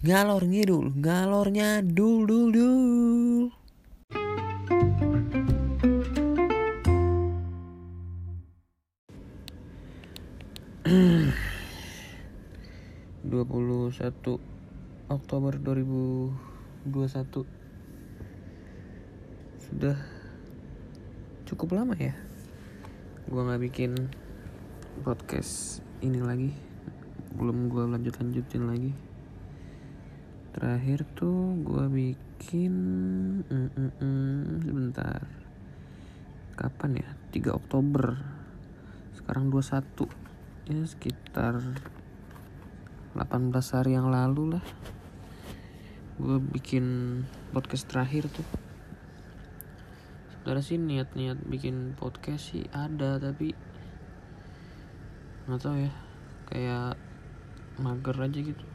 ngalor ngidul ngalornya dul dul dul. Dua satu Oktober 2021 sudah cukup lama ya gua nggak bikin podcast ini lagi. Belum gua lanjut lanjutin lagi terakhir tuh gua bikin mm, mm, mm, sebentar. Kapan ya? 3 Oktober. Sekarang 21 ya sekitar 18 hari yang lalu lah. Gue bikin podcast terakhir tuh. Sebenarnya sih niat-niat bikin podcast sih ada tapi nggak tahu ya. Kayak mager aja gitu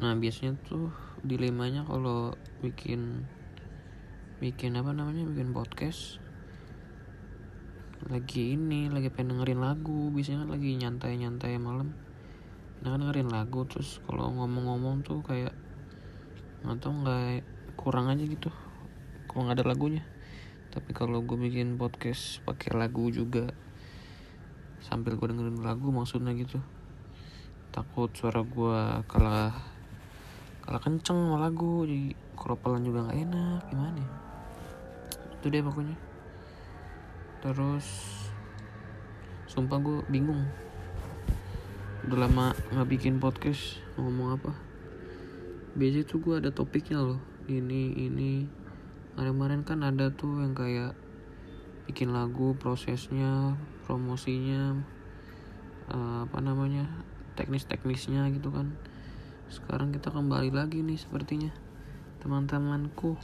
nah biasanya tuh dilemanya kalau bikin bikin apa namanya bikin podcast lagi ini lagi pengen dengerin lagu biasanya kan lagi nyantai-nyantai malam. Nah kan dengerin lagu terus kalau ngomong-ngomong tuh kayak nggak tahu nggak kurang aja gitu kalau nggak ada lagunya. Tapi kalau gue bikin podcast pakai lagu juga sambil gue dengerin lagu maksudnya gitu takut suara gue kalah kalah kenceng sama lagu jadi kalau pelan juga nggak enak gimana ya? itu deh pokoknya. Terus sumpah gue bingung. Udah lama nggak bikin podcast ngomong apa. Biasanya tuh gue ada topiknya loh. Ini ini. Kemarin-kemarin kan ada tuh yang kayak bikin lagu prosesnya promosinya uh, apa namanya teknis-teknisnya gitu kan sekarang kita kembali lagi nih sepertinya teman-temanku.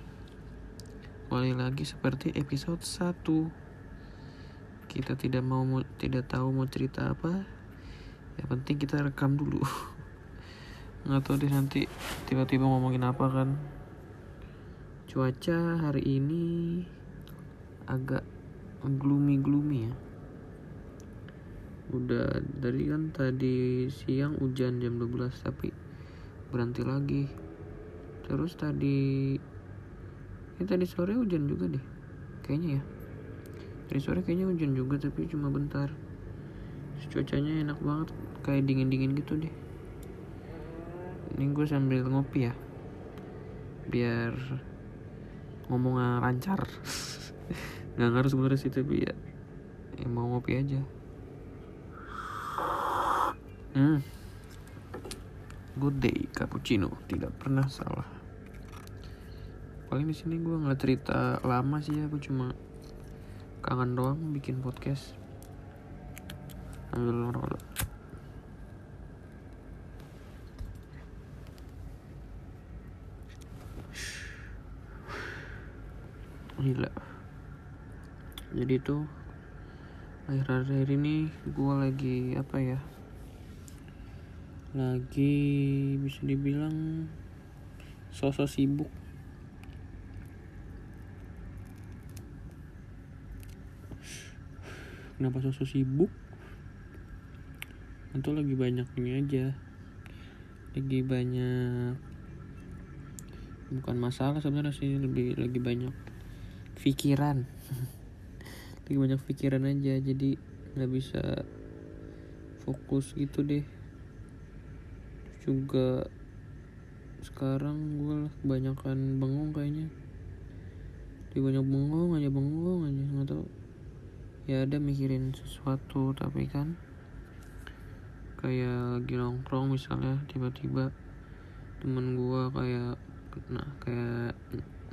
Kembali lagi seperti episode 1 kita tidak mau tidak tahu mau cerita apa. Yang penting kita rekam dulu. Nggak tahu deh nanti tiba-tiba ngomongin apa kan. Cuaca hari ini agak gloomy gloomy ya. Udah dari kan tadi siang hujan jam 12 tapi berhenti lagi. Terus tadi ini tadi sore hujan juga deh kayaknya ya. Tadi sore kayaknya hujan juga tapi cuma bentar. Cuacanya enak banget kayak dingin-dingin gitu deh. Ini gue sambil ngopi ya biar ngomongnya lancar. Nggak ngaruh sebenarnya sih tapi ya, ya mau ngopi aja. Hmm good day cappuccino. Tidak pernah salah. Paling di sini gue nggak cerita lama sih ya gue cuma kangen doang bikin podcast. Ambil rokok gila. Jadi tuh akhir-akhir ini gue lagi apa ya lagi bisa dibilang sosok sibuk. Kenapa sosok sibuk? Itu lagi banyak ini aja. Lagi banyak bukan masalah sebenarnya sih lebih lagi banyak pikiran. Lagi banyak pikiran aja jadi nggak bisa fokus gitu deh juga sekarang gue lah kebanyakan bengong kayaknya. Di banyak bengong aja bengong aja nggak tahu. Ya ada mikirin sesuatu tapi kan kayak lagi nongkrong misalnya tiba-tiba temen gua kayak nah kayak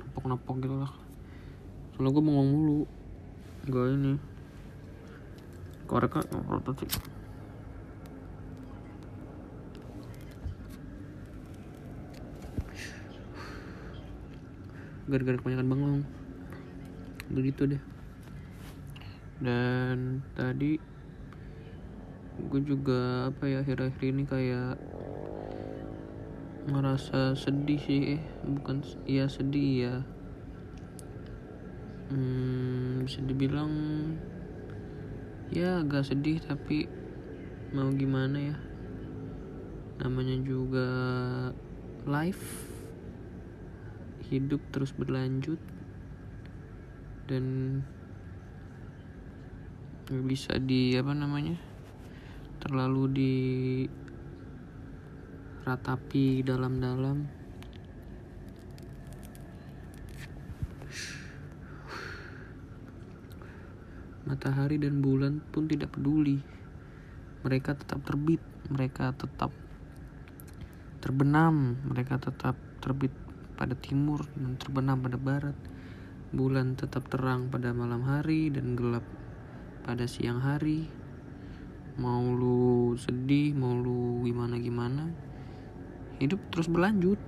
nepok-nepok gitu lah. Soalnya gue bengong mulu. Gak ini korek kan sih gara-gara kebanyakan bengong. Begitu deh. Dan tadi gue juga apa ya akhir-akhir ini kayak ngerasa sedih sih. Eh bukan iya sedih ya. Hmm, bisa dibilang ya agak sedih tapi mau gimana ya? Namanya juga life hidup terus berlanjut dan nggak bisa di apa namanya terlalu di ratapi dalam-dalam. Matahari dan bulan pun tidak peduli. Mereka tetap terbit mereka tetap terbenam mereka tetap terbit pada timur dan terbenam pada barat. Bulan tetap terang pada malam hari dan gelap pada siang hari. Mau lu sedih mau lu gimana gimana hidup terus berlanjut.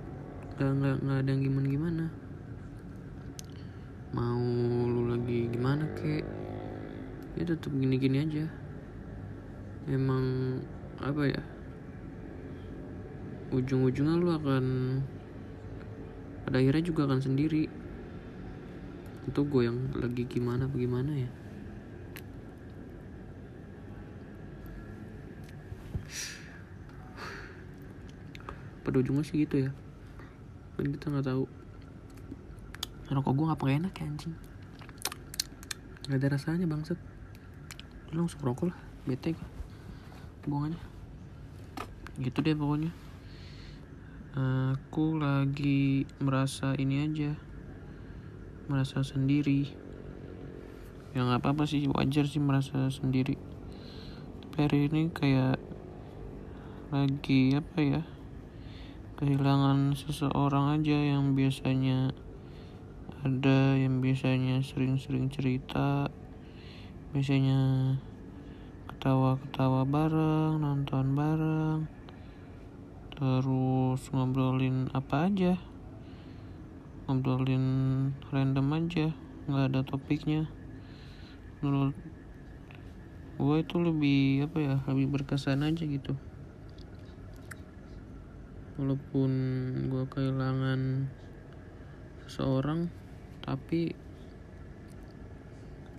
Gak, gak, gak ada yang gimana gimana mau lu lagi gimana kek? Ya tetap gini-gini aja. Emang apa ya ujung-ujungnya lu akan pada akhirnya juga akan sendiri. Itu gue yang lagi gimana bagaimana ya. Pada ujungnya sih gitu ya. Dan kita nggak tahu. Rokok gue nggak enak ya anjing. Nggak ada rasanya bangsat. Lu langsung rokok lah bete gue buang aja. Gitu deh pokoknya aku lagi merasa ini aja. Merasa sendiri. Ya nggak apa-apa sih wajar sih merasa sendiri. Tapi hari ini kayak lagi apa ya kehilangan seseorang aja yang biasanya ada yang biasanya sering-sering cerita biasanya ketawa-ketawa bareng nonton bareng terus ngobrolin apa aja? Ngobrolin random aja nggak ada topiknya. Menurut gue itu lebih apa ya lebih berkesan aja gitu. Walaupun gue kehilangan seseorang tapi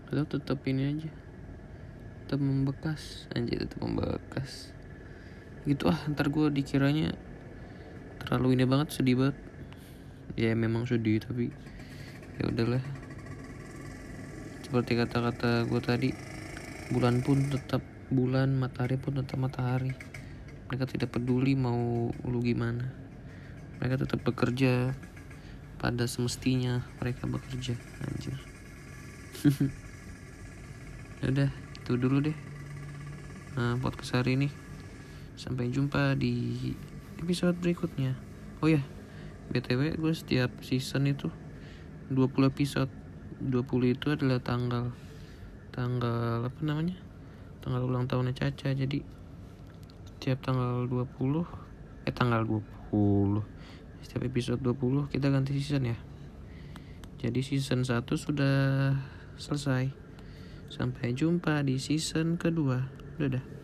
itu tetap ini aja. Tetap membekas anjir tetap membekas gitu ah ntar gue dikiranya terlalu ini banget sedih banget. Ya memang sedih tapi ya udahlah. Seperti kata-kata gue tadi bulan pun tetap bulan matahari pun tetap matahari. Mereka tidak peduli mau lu gimana. Mereka tetap bekerja pada semestinya mereka bekerja anjir. Ya udah itu dulu deh nah, podcast hari ini sampai jumpa di episode berikutnya. Oh ya btw gue setiap season itu 20 episode. 20 itu adalah tanggal tanggal apa namanya? Tanggal ulang tahunnya Caca. Jadi setiap tanggal 20 eh tanggal 20 setiap episode 20 kita ganti season ya. Jadi season 1 sudah selesai. Sampai jumpa di season kedua. Dadah.